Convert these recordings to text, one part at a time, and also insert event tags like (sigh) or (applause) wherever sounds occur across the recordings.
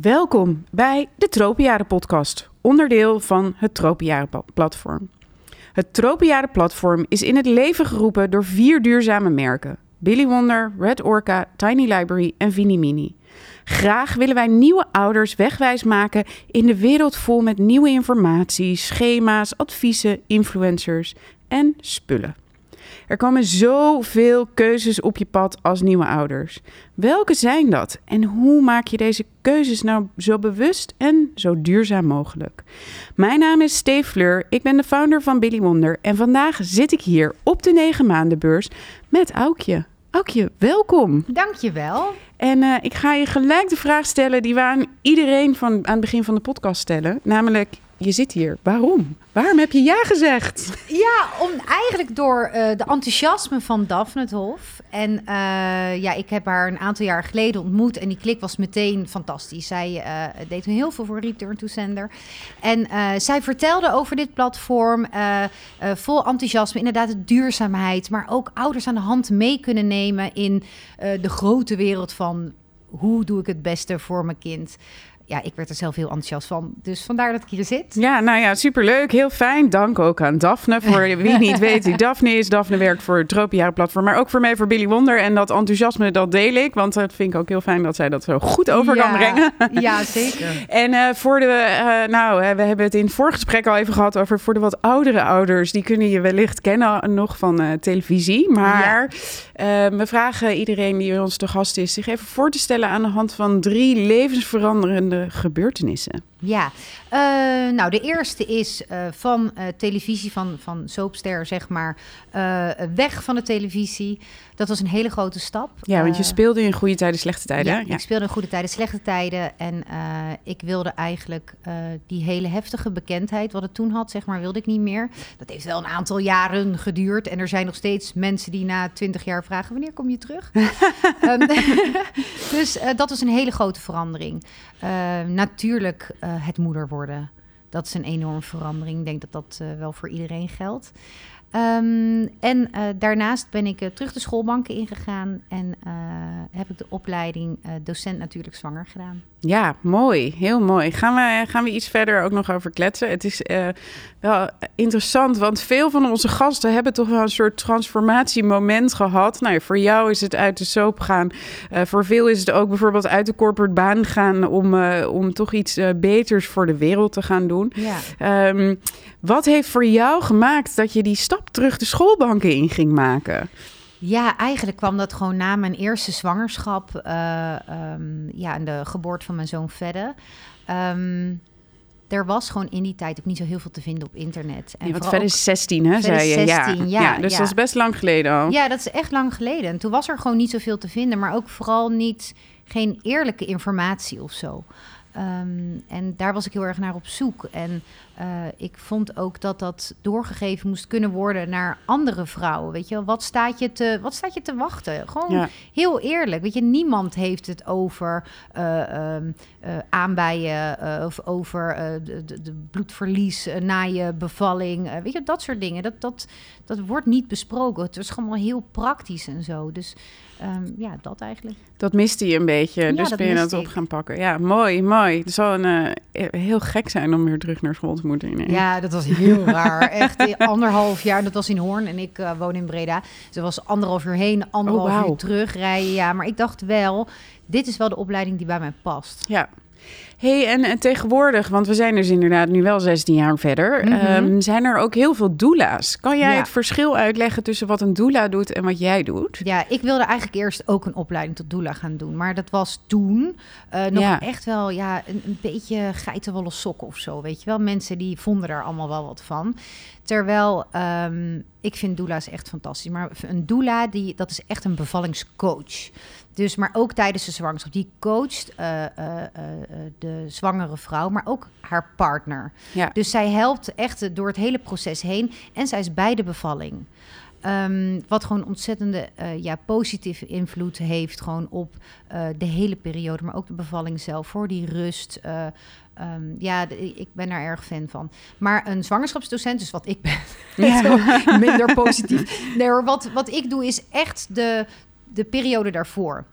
Welkom bij de Tropenjaren podcast, onderdeel van het Tropenjaren platform. Het Tropenjaren platform is in het leven geroepen door vier duurzame merken: Billy Wonder, Red Orca, Tiny Library en Vini Mini. Graag willen wij nieuwe ouders wegwijs maken in de wereld vol met nieuwe informatie, schema's, adviezen, influencers en spullen. Er komen zoveel keuzes op je pad als nieuwe ouders. Welke zijn dat en hoe maak je deze keuzes nou zo bewust en zo duurzaam mogelijk? Mijn naam is Steve Fleur, ik ben de founder van Billy Wonder en vandaag zit ik hier op de 9 maandenbeurs met Aukje. Aukje, welkom. Dankjewel. En uh, ik ga je gelijk de vraag stellen die we aan iedereen van, aan het begin van de podcast stellen. Namelijk, je zit hier. Waarom? Waarom heb je ja gezegd? Ja, om, eigenlijk door uh, de enthousiasme van Daphne het Hof. En uh, ja, ik heb haar een aantal jaar geleden ontmoet en die klik was meteen fantastisch. Zij uh, deed heel veel voor Return to Sender. En zij vertelde over dit platform vol enthousiasme. Inderdaad, de duurzaamheid, maar ook ouders aan de hand mee kunnen nemen in de grote wereld van hoe doe ik het beste voor mijn kind ja, ik werd er zelf heel enthousiast van. Dus vandaar dat ik hier zit. Ja, nou ja, superleuk. Heel fijn. Dank ook aan Daphne. Voor (laughs) wie niet weet wie Daphne is. Daphne werkt voor het Tropenjaren Platform. Maar ook voor mij voor Billy Wonder. En dat enthousiasme, dat deel ik. Want dat vind ik ook heel fijn dat zij dat zo goed over kan brengen. (laughs) Ja, zeker. en uh, voor de, uh, nou, we hebben het in het voorgesprek al even gehad over voor de wat oudere ouders. Die kunnen je wellicht kennen nog van uh, televisie. Maar we vragen iedereen die ons te gast is zich even voor te stellen aan de hand van drie levensveranderende gebeurtenissen. Ja, uh, nou de eerste is uh, van uh, televisie, van, van soapster zeg maar, weg van de televisie. Dat was een hele grote stap. Ja, want je speelde in goede tijden, slechte tijden. Ja, ja. ik speelde in goede tijden, slechte tijden. En ik wilde eigenlijk die hele heftige bekendheid, wat het toen had, zeg maar, wilde ik niet meer. Dat heeft wel een aantal jaren geduurd. En er zijn nog steeds mensen die na twintig jaar vragen, wanneer kom je terug? um, (laughs) (laughs) dus dat was een hele grote verandering. natuurlijk het moeder worden. Dat is een enorme verandering. Ik denk dat dat uh, wel voor iedereen geldt. Um, en uh, daarnaast ben ik terug de schoolbanken ingegaan en heb ik de opleiding docent natuurlijk zwanger gedaan. Ja, mooi. Heel mooi. Gaan we, gaan we iets verder ook nog over kletsen? Het is wel interessant, want veel van onze gasten hebben toch wel een soort transformatiemoment gehad. Nou, voor jou is het uit de soap gaan. voor veel is het ook bijvoorbeeld uit de corporate baan gaan om, om toch iets beters voor de wereld te gaan doen. Ja. Um, wat heeft voor jou gemaakt dat je die stap terug de schoolbanken in ging maken? Ja, eigenlijk kwam dat gewoon na mijn eerste zwangerschap uh, um, ja, en de geboorte van mijn zoon Fedde. Um, er was gewoon in die tijd ook niet zo heel veel te vinden op internet. En ja, want verder is 16, hè, zei je? 16, ja. ja, dus dat is best lang geleden al. Ja, dat is echt lang geleden. En toen was er gewoon niet zoveel te vinden, maar ook vooral niet geen eerlijke informatie of zo. Um, en daar was ik heel erg naar op zoek. En uh, ik vond ook dat dat doorgegeven moest kunnen worden naar andere vrouwen. Weet je, wat staat je te, wat staat je te wachten? Gewoon ja. heel eerlijk. Weet je, niemand heeft het over uh, um, uh, aanbijen of over de, de, de, bloedverlies na je bevalling. weet je, dat soort dingen. Dat, dat, dat wordt niet besproken. Het is gewoon heel praktisch en zo. Dus um, ja, dat eigenlijk. Dat miste je een beetje, ja, dus ben je dat op gaan pakken. Ja, mooi, mooi. Het zal een, heel gek zijn om weer terug naar school te moeten. Ja, dat was heel raar. Echt anderhalf jaar. Dat was in Hoorn en ik uh, woon in Breda. Dus was anderhalf uur heen, anderhalf oh, wow. uur terug rijden. Ja, maar ik dacht wel, dit is wel de opleiding die bij mij past. Ja, hey, en, en, tegenwoordig, want we zijn dus inderdaad nu wel 16 jaar verder, mm -hmm. um, zijn er ook heel veel doula's. Kan jij ja. het verschil uitleggen tussen wat een doula doet en wat jij doet? Ja, ik wilde eigenlijk eerst ook een opleiding tot doula gaan doen, maar dat was toen uh, nog ja. echt wel ja, een, een beetje geitenwolle sokken of zo, weet je wel. Mensen die vonden daar allemaal wel wat van. Terwijl um, ik vind doula's echt fantastisch, maar een doula die dat is echt een bevallingscoach. Dus, maar ook tijdens de zwangerschap. Die coacht uh, uh, uh, de zwangere vrouw, maar ook haar partner. Ja. Dus zij helpt echt door het hele proces heen. En zij is bij de bevalling. Um, wat gewoon ontzettende ja, positieve invloed heeft gewoon op de hele periode, maar ook de bevalling zelf, voor die rust. Um, ja, ik ben daar erg fan van. Maar een zwangerschapsdocent, dus wat ik ben, (laughs) ja. minder positief. Nee hoor, wat, wat ik doe is echt de, de periode daarvoor.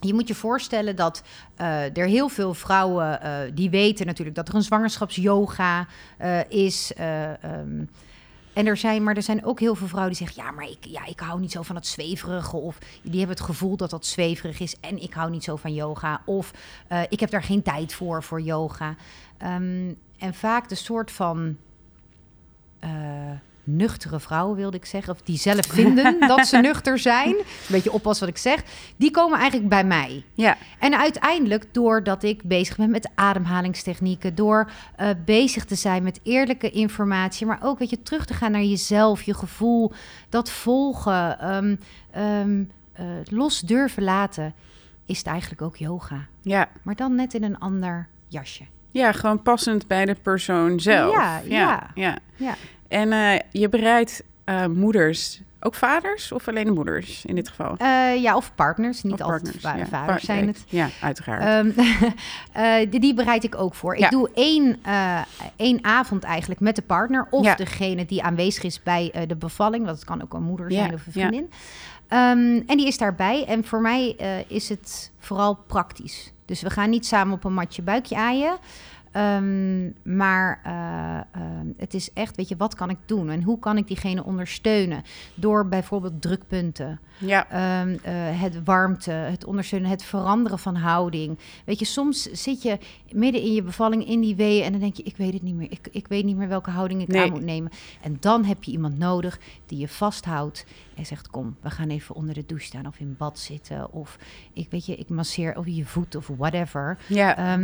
je moet je voorstellen dat uh, er heel veel vrouwen uh, die weten natuurlijk dat er een zwangerschapsyoga uh, is. Um, en er zijn, maar er zijn ook heel veel vrouwen die zeggen: ja, maar ik, ja, ik hou niet zo van het zweverige. Of die hebben het gevoel dat dat zweverig is. En ik hou niet zo van yoga. Of ik heb daar geen tijd voor, voor yoga. Um, en vaak de soort van nuchtere vrouwen, wilde ik zeggen, of die zelf vinden (laughs) dat ze nuchter zijn, een beetje oppassen wat ik zeg, die komen eigenlijk bij mij. Ja. En uiteindelijk, doordat ik bezig ben met ademhalingstechnieken, door uh, bezig te zijn met eerlijke informatie, maar ook weet je, terug te gaan naar jezelf, je gevoel, dat volgen, um, um, uh, los durven laten, is het eigenlijk ook yoga. Ja. Maar dan net in een ander jasje. Ja, gewoon passend bij de persoon zelf. Ja, ja. ja. En uh, je bereidt uh, moeders, ook vaders of alleen de moeders in dit geval? Uh, ja, of partners. Niet of altijd partners, va ja. vaders zijn het. Ja, uiteraard. Um, (laughs) die, die, bereid ik ook voor. Ja. Ik doe één, één avond eigenlijk met de partner of ja. degene die aanwezig is bij de bevalling. Dat kan ook een moeder zijn of een vriendin. Um, en die is daarbij. En voor mij is het vooral praktisch. Dus we gaan niet samen op een matje buikje aaien. Um, maar uh, uh, het is echt, weet je, wat kan ik doen en hoe kan ik diegene ondersteunen? Door bijvoorbeeld drukpunten, ja. Um, uh, het warmte, het ondersteunen, het veranderen van houding. Weet je, soms zit je midden in je bevalling in die weeën en dan denk je, ik weet het niet meer. Ik, ik weet niet meer welke houding ik nee. aan moet nemen. En dan heb je iemand nodig die je vasthoudt en zegt, kom, we gaan even onder de douche staan of in bad zitten. Of ik weet je, ik masseer over je voet of whatever. Ja.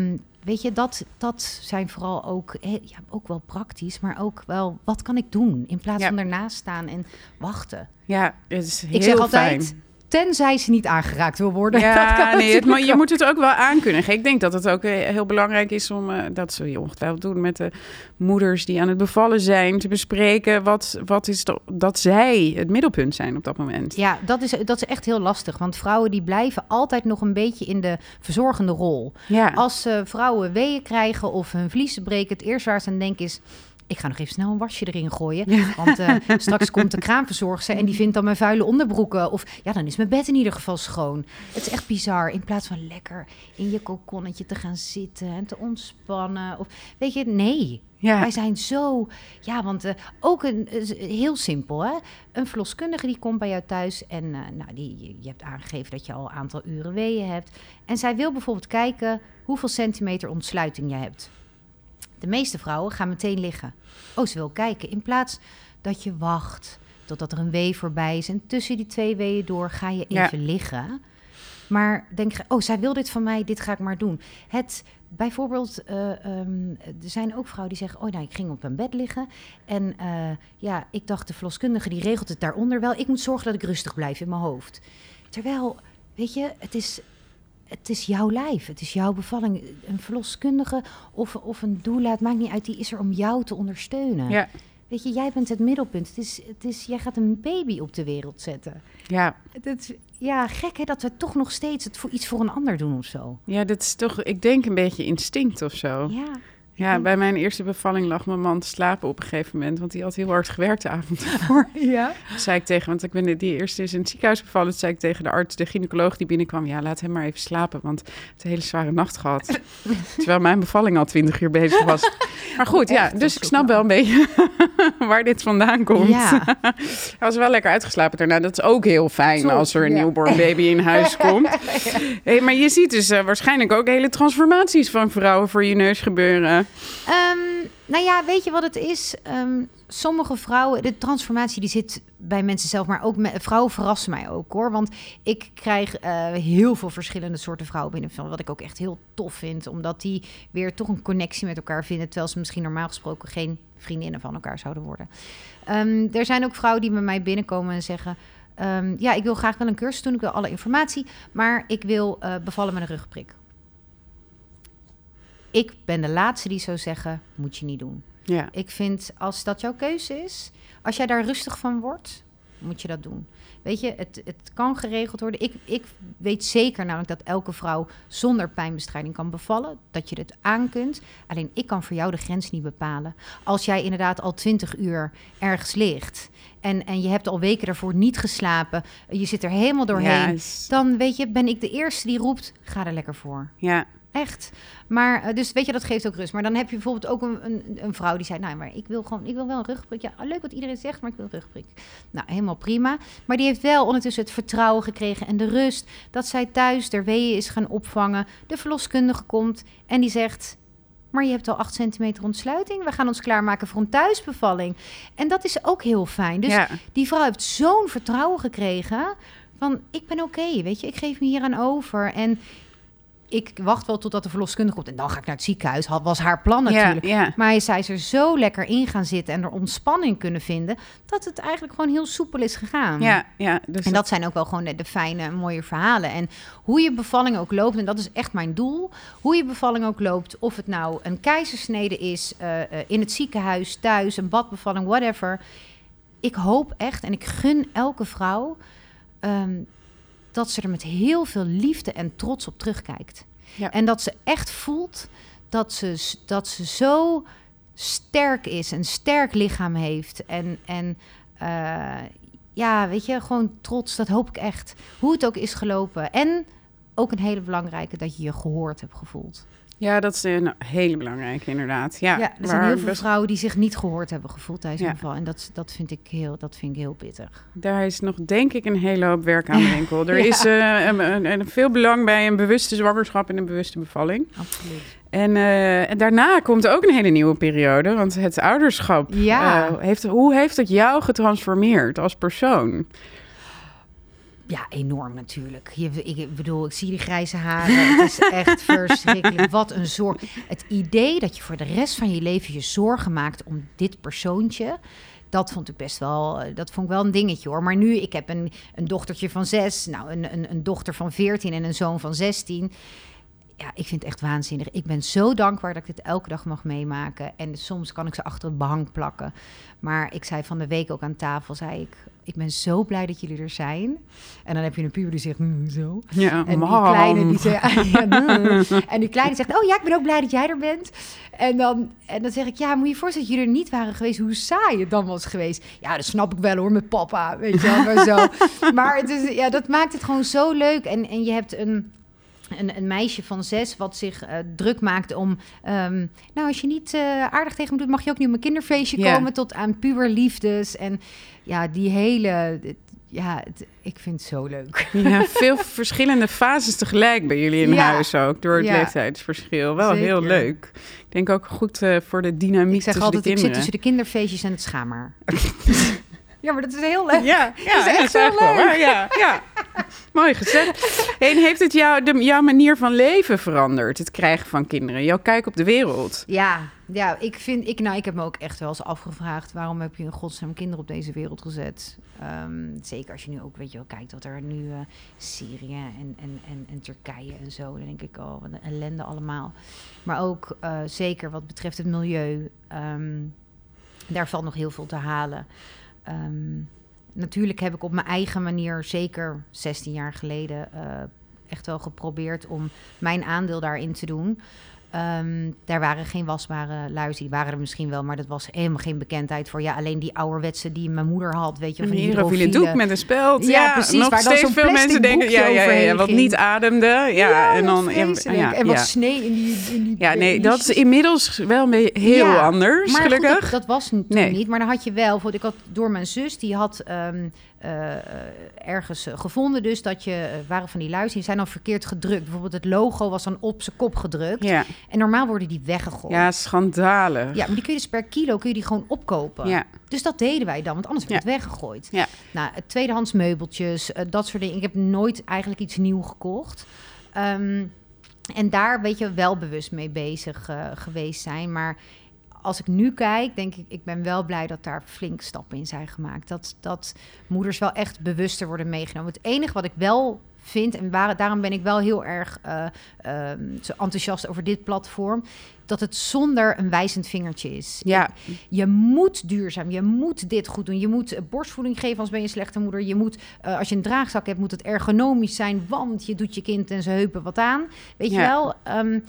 Weet je, dat, dat zijn vooral ook, ja, ook wel praktisch, maar ook wel, wat kan ik doen? In plaats ja. van ernaast staan en wachten. Ja, het is heel ik zeg altijd, fijn. Tenzij ze niet aangeraakt wil worden. Ja, (laughs) dat kan nee, het, maar je moet het ook wel aankunnen. Ik denk dat het ook heel belangrijk is om, uh, dat zul je ongetwijfeld doen, met de moeders die aan het bevallen zijn, te bespreken wat, wat is de, dat zij het middelpunt zijn op dat moment. Ja, dat is, dat is echt heel lastig, want vrouwen die blijven altijd nog een beetje in de verzorgende rol. Ja. Als uh, vrouwen weeën krijgen of hun vliezen breken, het eerste waar ze aan denken is ik ga nog even snel een wasje erin gooien. Ja. Want uh, (laughs) straks komt de kraamverzorgster en die vindt dan mijn vuile onderbroeken. Of ja, dan is mijn bed in ieder geval schoon. Het is echt bizar. In plaats van lekker in je kokonnetje te gaan zitten en te ontspannen. Of weet je, nee. Ja. Wij zijn zo. Ja, want uh, ook een, uh, heel simpel, hè? Een verloskundige die komt bij jou thuis en uh, nou, die, je hebt aangegeven dat je al een aantal uren weeën hebt. En zij wil bijvoorbeeld kijken hoeveel centimeter ontsluiting je hebt. De meeste vrouwen gaan meteen liggen. Oh, ze wil kijken. In plaats dat je wacht totdat er een wee voorbij is. En tussen die twee weeën door ga je even ja. liggen. Maar denk je, oh, zij wil dit van mij, dit ga ik maar doen. Het bijvoorbeeld, uh, um, er zijn ook vrouwen die zeggen: Oh, nou, ik ging op een bed liggen. En uh, ja, ik dacht, de verloskundige die regelt het daaronder wel. Ik moet zorgen dat ik rustig blijf in mijn hoofd. Terwijl, weet je, het is het is jouw lijf, het is jouw bevalling. Een verloskundige of, of een doula, het maakt niet uit, die is er om jou te ondersteunen. Ja. Weet je, jij bent het middelpunt. Het is, het is, jij gaat een baby op de wereld zetten. Ja. Het is, ja, gek hè, dat we toch nog steeds het voor iets voor een ander doen of zo. Ja, dat is toch, ik denk een beetje instinct of zo. Ja. Ja, bij mijn eerste bevalling lag mijn man te slapen op een gegeven moment, want hij had heel hard gewerkt de avond (laughs) ervoor. Ja. zei ik tegen, want ik ben die eerste is in het ziekenhuis bevallen, zei ik tegen de arts, de gynaecoloog die binnenkwam, ja, laat hem maar even slapen, want het een hele zware nacht gehad. (laughs) Terwijl mijn bevalling al twintig uur bezig was. (laughs) Maar goed, ja, dus ik snap wel een beetje waar dit vandaan komt. Ja. hij was wel lekker uitgeslapen daarna. Dat is ook heel fijn als er een ja. newborn baby in huis komt. hey, maar je ziet dus uh, waarschijnlijk ook hele transformaties van vrouwen voor je neus gebeuren. Um, nou ja, weet je wat het is? Um, sommige vrouwen, de transformatie die zit bij mensen zelf, maar ook vrouwen verrassen mij ook hoor. Want ik krijg uh, heel veel verschillende soorten vrouwen binnen, wat ik ook echt heel tof vind, omdat die weer toch een connectie met elkaar vinden, terwijl ze misschien normaal gesproken geen vriendinnen van elkaar zouden worden. Um, er zijn ook vrouwen die bij mij binnenkomen en zeggen. Ja, ik wil graag wel een cursus doen, ik wil alle informatie, maar ik wil uh, bevallen met een rugprik. Ik ben de laatste die zou zeggen, moet je niet doen. Ja. Ik vind, als dat jouw keuze is, als jij daar rustig van wordt, moet je dat doen. Weet je, het, het kan geregeld worden. Ik, ik weet zeker namelijk dat elke vrouw zonder pijnbestrijding kan bevallen. Dat je het aan kunt. Alleen ik kan voor jou de grens niet bepalen. Als jij inderdaad al twintig uur ergens ligt en, en je hebt al weken daarvoor niet geslapen, je zit er helemaal doorheen, dan weet je, ben ik de eerste die roept, ga er lekker voor. Ja. Echt. Maar, uh, dus weet je, dat geeft ook rust. Maar dan heb je bijvoorbeeld ook een, een, een, vrouw die zei... nou, maar ik wil gewoon, ik wil wel een rugprik. Ja, leuk wat iedereen zegt, maar ik wil een rugprik. Nou, helemaal prima. Maar die heeft wel ondertussen het vertrouwen gekregen en de rust... dat zij thuis de weeën is gaan opvangen. De verloskundige komt en die zegt... maar je hebt al 8 centimeter ontsluiting. We gaan ons klaarmaken voor een thuisbevalling. En dat is ook heel fijn. Dus die vrouw heeft zo'n vertrouwen gekregen... van ik ben oké, weet je, ik geef me hier aan over. En ik wacht wel totdat de verloskundige komt en dan ga ik naar het ziekenhuis. Had, was haar plan natuurlijk. Maar zij is er zo lekker in gaan zitten en er ontspanning kunnen vinden, dat het eigenlijk gewoon heel soepel is gegaan. Ja, ja. Dus en dat zijn ook wel gewoon de, fijne, mooie verhalen. En hoe je bevalling ook loopt, en dat is echt mijn doel, hoe je bevalling ook loopt, of het nou een keizersnede is, uh, in het ziekenhuis, thuis, een badbevalling, whatever. Ik hoop echt en ik gun elke vrouw ehm, dat ze er met heel veel liefde en trots op terugkijkt. Ja. En dat ze echt voelt dat ze, dat ze zo sterk is, een sterk lichaam heeft. En, en uh, ja, weet je, gewoon trots, dat hoop ik echt. Hoe het ook is gelopen. En ook een hele belangrijke dat je je gehoord hebt gevoeld. Ja, dat is een hele belangrijke, inderdaad. Ja, ja er zijn heel veel vrouwen die zich niet gehoord hebben gevoeld tijdens een geval. En dat, dat, vind ik heel, dat vind ik heel pittig. Daar is nog, denk ik, een hele hoop werk aan de winkel. Er (laughs) is uh, een, een, veel belang bij een bewuste zwangerschap en een bewuste bevalling. Absoluut. En, uh, en daarna komt ook een hele nieuwe periode. Want het ouderschap, ja. Uh, heeft, hoe heeft het jou getransformeerd als persoon? Ja, enorm natuurlijk. Je, ik bedoel, ik zie die grijze haren. Het is echt (laughs) verschrikkelijk. Wat een zorg. Het idee dat je voor de rest van je leven je zorgen maakt om dit persoontje. Dat vond ik best wel, eh, dat vond ik wel een dingetje hoor. Maar nu, ik heb een, een dochtertje van zes, nou een, een, een dochter van veertien en een zoon van zestien ja, ik vind het echt waanzinnig. Ik ben zo dankbaar dat ik dit elke dag mag meemaken. En soms kan ik ze achter het behang plakken. Maar ik zei van de week ook aan tafel, zei ik... ik ben zo blij dat jullie er zijn. En dan heb je een puber die zegt, mm, zo. Ja, en die kleine die zegt... (laughs) en die kleine zegt, oh ja, ik ben ook blij dat jij er bent. En dan, en dan zeg ik, ja, moet je je voorstellen dat jullie er niet waren geweest... hoe saai het dan was geweest. Ja, dat snap ik wel hoor, met papa, weet je wel, maar zo. (laughs) maar het is, ja, dat maakt het gewoon zo leuk. En, en je hebt een een, een, meisje van zes wat zich uh, druk maakt om... Um, nou, als je niet uh, aardig tegen me doet... mag je ook niet op mijn kinderfeestje yeah. komen... tot aan puberliefdes. En ja, die hele... Ja, het, ik vind het zo leuk. Ja, (laughs) veel verschillende fases tegelijk bij jullie in ja. huis ook... door het ja. leeftijdsverschil. Wel Zeker. heel leuk. Ik denk ook goed uh, voor de dynamiek ik zeg tussen altijd, de kinderen. Ik zit tussen de kinderfeestjes en het schaamhaar. (laughs) Ja, maar dat is heel leuk. Ja, ja dat is echt heel leuk. Wel, ja, ja. (laughs) Mooi gezegd. En heeft het jou, de, jouw manier van leven veranderd? Het krijgen van kinderen, jouw kijk op de wereld? Ja, ja ik, vind, ik, nou, ik heb me ook echt wel eens afgevraagd... waarom heb je in godsnaam kinderen op deze wereld gezet? Um, zeker als je nu ook weet je wel, kijkt wat er nu uh, Syrië en, en, en, en, Turkije en zo... dan denk ik, oh, wat een ellende allemaal. Maar ook uh, zeker wat betreft het milieu... Um, daar valt nog heel veel te halen. Um, natuurlijk heb ik op mijn eigen manier, zeker 16 jaar geleden, uh, echt wel geprobeerd om mijn aandeel daarin te doen. Um, daar waren geen wasbare luizen. Die waren er misschien wel, maar dat was helemaal geen bekendheid voor. Ja, alleen die ouderwetse die mijn moeder had, weet je. Van die hydrofiele doek met een speld. Ja, ja precies. Nog waar steeds veel mensen denken, ja, ja, ja, wat niet ademde. Ja, ja en dan ja, en wat snee in die, in die. Ja, nee, dat is inmiddels wel heel anders, maar gelukkig. Goed, dat, dat, was toen nee. niet. Maar dan had je wel, ik had door mijn zus, die had um, uh, ergens gevonden dus dat je, waren van die luizen, die zijn dan verkeerd gedrukt. Bijvoorbeeld het logo was dan op zijn kop gedrukt. Ja. En normaal worden die weggegooid. Ja, schandalig. Ja, maar die kun je dus per kilo kun je die gewoon opkopen. Ja. Dus dat deden wij dan, want anders werd ja. het weggegooid. Ja. Nou, tweedehands meubeltjes, dat soort dingen. Ik heb nooit eigenlijk iets nieuw gekocht. Um, en daar weet je wel bewust mee bezig uh, geweest zijn. Maar als ik nu kijk, denk ik, ik ben wel blij dat daar flink stappen in zijn gemaakt. Dat, dat moeders wel echt bewuster worden meegenomen. Het enige wat ik wel vind, en waar, daarom ben ik wel heel erg uh, uh, zo enthousiast over dit platform, dat het zonder een wijzend vingertje is. Ja. Je moet duurzaam, je moet dit goed doen. Je moet borstvoeding geven als ben je een slechte moeder. Je moet, uh, als je een draagzak hebt, moet het ergonomisch zijn, want je doet je kind en zijn heupen wat aan. Weet ja. je wel? Um,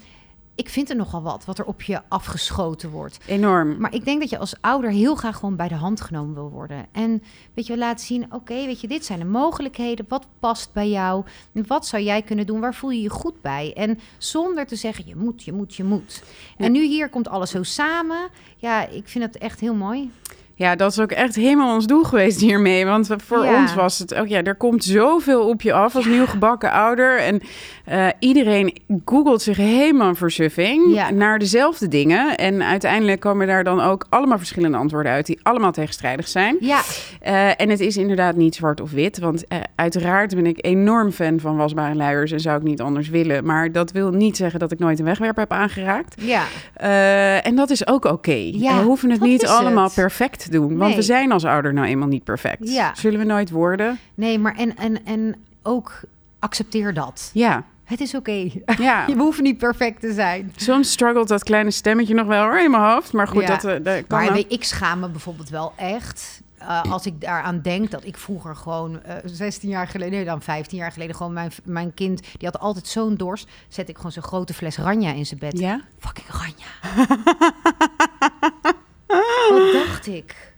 ik vind er nogal wat, wat er op je afgeschoten wordt. Enorm. Maar ik denk dat je als ouder heel graag gewoon bij de hand genomen wil worden. En weet je, laten zien, oké, weet je, dit zijn de mogelijkheden. Wat past bij jou? Wat zou jij kunnen doen? Waar voel je je goed bij? En zonder te zeggen, je moet, je moet, je moet. En nu hier komt alles zo samen. Ja, ik vind het echt heel mooi. Ja, dat is ook echt helemaal ons doel geweest hiermee. Want voor ons was het ook, ja, er komt zoveel op je af als nieuw gebakken ouder. En uh, iedereen googelt zich helemaal versuffing naar dezelfde dingen. En uiteindelijk komen daar dan ook allemaal verschillende antwoorden uit, die allemaal tegenstrijdig zijn. Ja. Uh, en het is inderdaad niet zwart of wit. Want uh, uiteraard ben ik enorm fan van wasbare luiers en zou ik niet anders willen. Maar dat wil niet zeggen dat ik nooit een wegwerp heb aangeraakt. Ja. en dat is ook oké. We hoeven het niet allemaal het? perfect doen. Want we zijn als ouder nou eenmaal niet perfect. Ja. Zullen we nooit worden? Nee, maar en, en, en ook accepteer dat. Ja. Het is oké. (laughs) Ja. je hoeft niet perfect te zijn. Soms struggelt dat kleine stemmetje nog wel hoor, in mijn hoofd. Maar goed, dat, uh, dat kan maar ik schaam me bijvoorbeeld wel echt. Uh, als ik daaraan denk dat ik vroeger gewoon uh, 16 jaar geleden, nee, dan 15 jaar geleden, gewoon mijn, mijn kind, die had altijd zo'n dorst, zet ik gewoon zo'n grote fles Ranja in zijn bed. Ja? Fucking Ranja. (laughs) Wat dacht ik?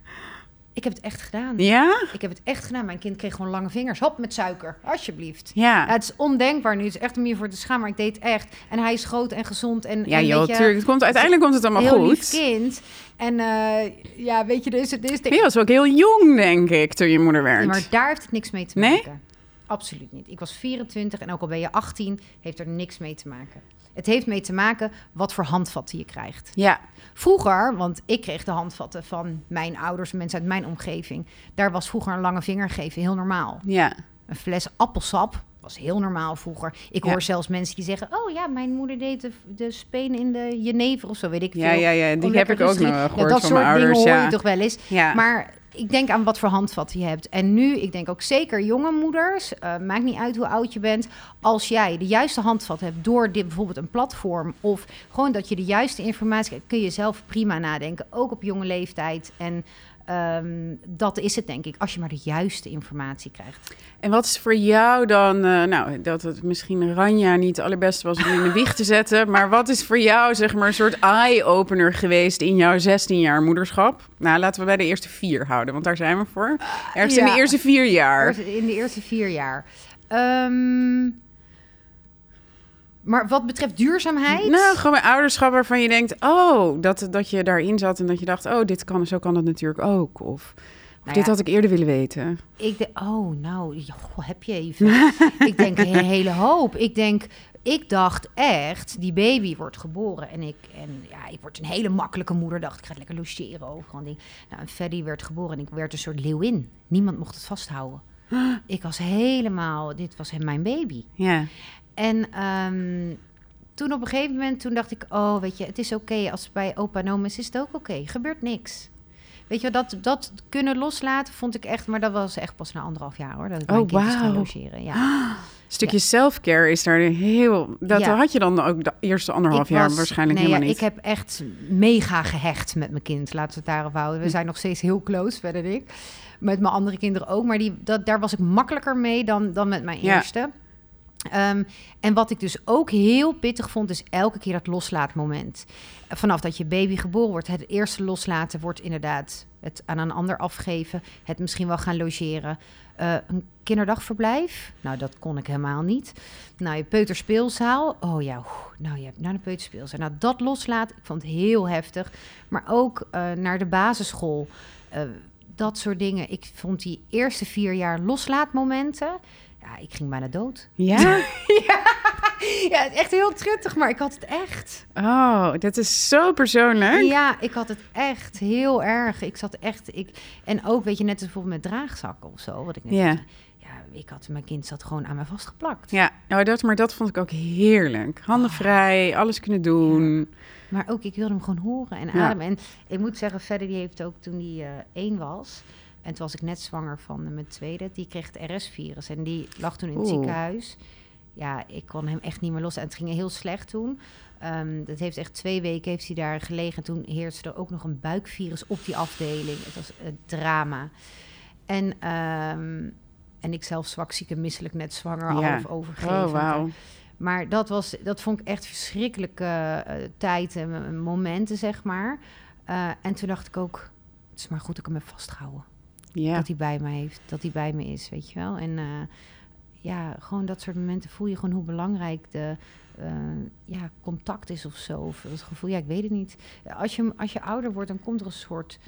Ik heb het echt gedaan. Ja? Ik heb het echt gedaan. Mijn kind kreeg gewoon lange vingers. Hop, met suiker. Alsjeblieft. Ja. het is ondenkbaar nu. Het is echt om je voor te schamen. Maar ik deed het echt. En hij is groot en gezond. En, ja, en joh, tuurlijk. Het komt, uiteindelijk komt het allemaal heel goed. Lief kind. En uh, ja, weet je, dus... dus de... Je was ook heel jong, denk ik, toen je moeder werd. maar daar heeft het niks mee te nee? maken. Absoluut niet. Ik was 24 en ook al ben je 18, heeft er niks mee te maken. Het heeft mee te maken wat voor handvatten je krijgt. Ja. Vroeger, want ik kreeg de handvatten van mijn ouders, mensen uit mijn omgeving. Daar was vroeger een lange vinger geven heel normaal. Ja. Een fles appelsap was heel normaal vroeger. Ik hoor zelfs mensen die zeggen: Oh ja, mijn moeder deed de, de spenen in de jenever of zo, weet ik veel. Ja, ja, ja. Die heb ik ook nog gehoord ja, dat van soort mijn ouders. Dingen hoor je toch wel eens. Ja. Maar ik denk aan wat voor handvatten je hebt. En nu, ik denk ook zeker jonge moeders, uh, maakt niet uit hoe oud je bent. Als jij de juiste handvat hebt door dit bijvoorbeeld een platform of gewoon dat je de juiste informatie hebt, kun je zelf prima nadenken, ook op jonge leeftijd. En Um, dat is het, denk ik, als je maar de juiste informatie krijgt. En wat is voor jou dan, uh, nou, dat het misschien Ranja niet het allerbeste was om in de wieg te zetten, maar wat is voor jou, zeg maar, een soort eye-opener geweest in jouw 16 jaar moederschap? Nou, laten we bij de eerste vier houden, want daar zijn we voor. Ergens ja. in de eerste vier jaar. In de eerste vier jaar. Um, maar wat betreft duurzaamheid? Nou, gewoon mijn ouderschap waarvan je denkt... oh, dat, dat je daarin zat en dat je dacht... oh, dit kan, zo kan het natuurlijk ook. Of, of nou dit had ik eerder willen weten. Ik denk, oh, nou, heb je even. ik denk een (laughs) hele hoop. Ik denk, ik dacht echt, die baby wordt geboren. En ik, en ja, ik word een hele makkelijke moeder. Dacht, ik ga het lekker logeren over. Gewoon die, nou, en Freddy werd geboren en ik werd een soort leeuwin. Niemand mocht het vasthouden. (gasps) ik was helemaal, dit was mijn baby. Ja. En um, toen op een gegeven moment, toen dacht ik, oh, weet je, het is oké. Als bij opa en oma is, is het ook oké. Gebeurt niks. Weet je, dat, dat kunnen loslaten vond ik echt, maar dat was echt pas na anderhalf jaar hoor. Dat ik oh, mijn wow. logeren. Ja. (gasps) Stukje ja. self-care is daar heel. Dat ja. had je dan ook de eerste anderhalf jaar waarschijnlijk nee, helemaal ja, niet. Ik heb echt mega gehecht met mijn kind. Laten we het daarop houden. We hm. zijn nog steeds heel close, verder ik. Met mijn andere kinderen ook. Maar die, dat, daar was ik makkelijker mee dan, dan met mijn eerste. Um, en wat ik dus ook heel pittig vond, is elke keer dat loslaatmoment. Vanaf dat je baby geboren wordt, het eerste loslaten wordt inderdaad het aan een ander afgeven, het misschien wel gaan logeren. Uh, een kinderdagverblijf, nou dat kon ik helemaal niet. Nou, je peuterspeelzaal, oh ja, nou je hebt naar de peuterspeelzaal. Nou, dat loslaat, ik vond het heel heftig. Maar ook uh, naar de basisschool, uh, dat soort dingen. Ik vond die eerste vier jaar loslaatmomenten ja, ik ging bijna dood. Ja? (laughs) ja. ja, echt heel truttig, maar ik had het echt. Oh, dat is zo persoonlijk. Ja, ik had het echt heel erg. Ik zat echt... Ik, en ook, weet je, net als bijvoorbeeld met draagzakken of zo, wat ik net ja. Ja, ik had, mijn kind zat gewoon aan mij vastgeplakt. Ja, nou, dat, maar dat vond ik ook heerlijk. Handen oh. vrij, alles kunnen doen. Ja. Maar ook, ik wilde hem gewoon horen en ademen. En ik moet zeggen, verder, die heeft ook toen hij uh, één was... En toen was ik net zwanger van mijn tweede. Die kreeg het RS-virus en die lag toen in het Oeh. ziekenhuis. Ja, ik kon hem echt niet meer los. En het ging heel slecht toen. Um, dat heeft echt twee weken heeft hij daar gelegen. Toen heerste er ook nog een buikvirus op die afdeling. Het was een drama. En, um, en ik zelf zwak, ziek en misselijk, net zwanger, ja. half overgegeven. Oh, wow. Maar dat, was, dat vond ik echt verschrikkelijke uh, tijd en momenten, zeg maar. Uh, en toen dacht ik ook, het is maar goed dat ik hem heb vastgehouden. Dat hij bij me heeft, dat hij bij me is, weet je wel. En uh, ja, gewoon dat soort momenten voel je gewoon hoe belangrijk de ja, contact is of zo. Of het gevoel, ja, ik weet het niet. Als je, als je ouder wordt, dan komt er een soort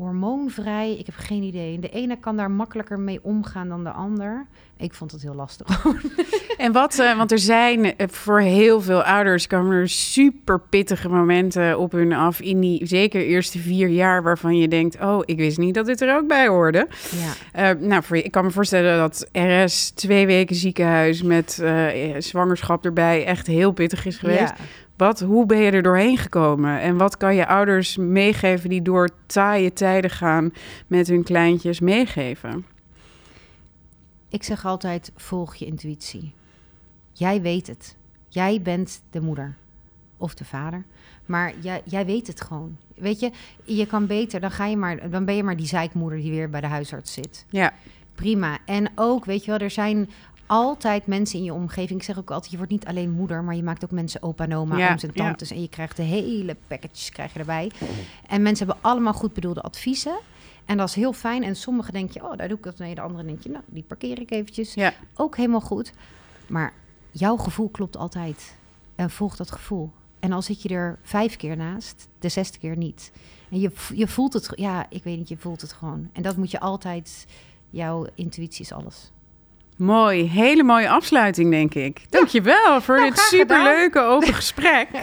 hormoonvrij. Ik heb geen idee. De ene kan daar makkelijker mee omgaan dan de ander. Ik vond het heel lastig. (laughs) en wat, uh, want er zijn eh, voor heel veel ouders komen er super pittige momenten op hun af in die zeker eerste vier jaar waarvan je denkt, oh, ik wist niet dat dit er ook bij hoorde. Ja. Uh, nou, voor, ik kan me voorstellen dat RS twee weken ziekenhuis met zwangerschap erbij echt heel pittig is geweest. Ja. Wat, hoe ben je er doorheen gekomen? En wat kan je ouders meegeven die door taaie tijden gaan met hun kleintjes meegeven? Ik zeg altijd: volg je intuïtie. Jij weet het. Jij bent de moeder of de vader. Maar jij, jij weet het gewoon. Weet je, je kan beter, dan, ga je maar, dan ben je maar die zeikmoeder die weer bij de huisarts zit. Ja. Prima. En ook, weet je wel, er zijn altijd mensen in je omgeving. Ik zeg ook altijd, je wordt niet alleen moeder, maar je maakt ook mensen opa en oma, ja, ooms en tantes. En je krijgt de hele packages krijg je erbij. En mensen hebben allemaal goed bedoelde adviezen. En dat is heel fijn. En sommigen denk je, oh, daar doe ik dat. Nee, de andere denk je, nou, die parkeer ik eventjes. Ja. Ook helemaal goed. Maar jouw gevoel klopt altijd. En volg dat gevoel. En al zit je er vijf keer naast, de zesde keer niet. En je, je voelt het, ja, ik weet niet, je voelt het gewoon. En dat moet je altijd, jouw intuïtie is alles. Mooi, hele mooie afsluiting, denk ik. Dankjewel ja. voor nou, dit superleuke open gesprek. (laughs)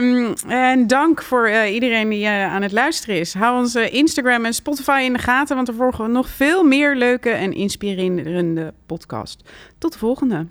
um, en dank voor uh, iedereen die uh, aan het luisteren is. Hou onze Instagram en Spotify in de gaten, want er volgen nog veel meer leuke en inspirerende podcast. Tot de volgende.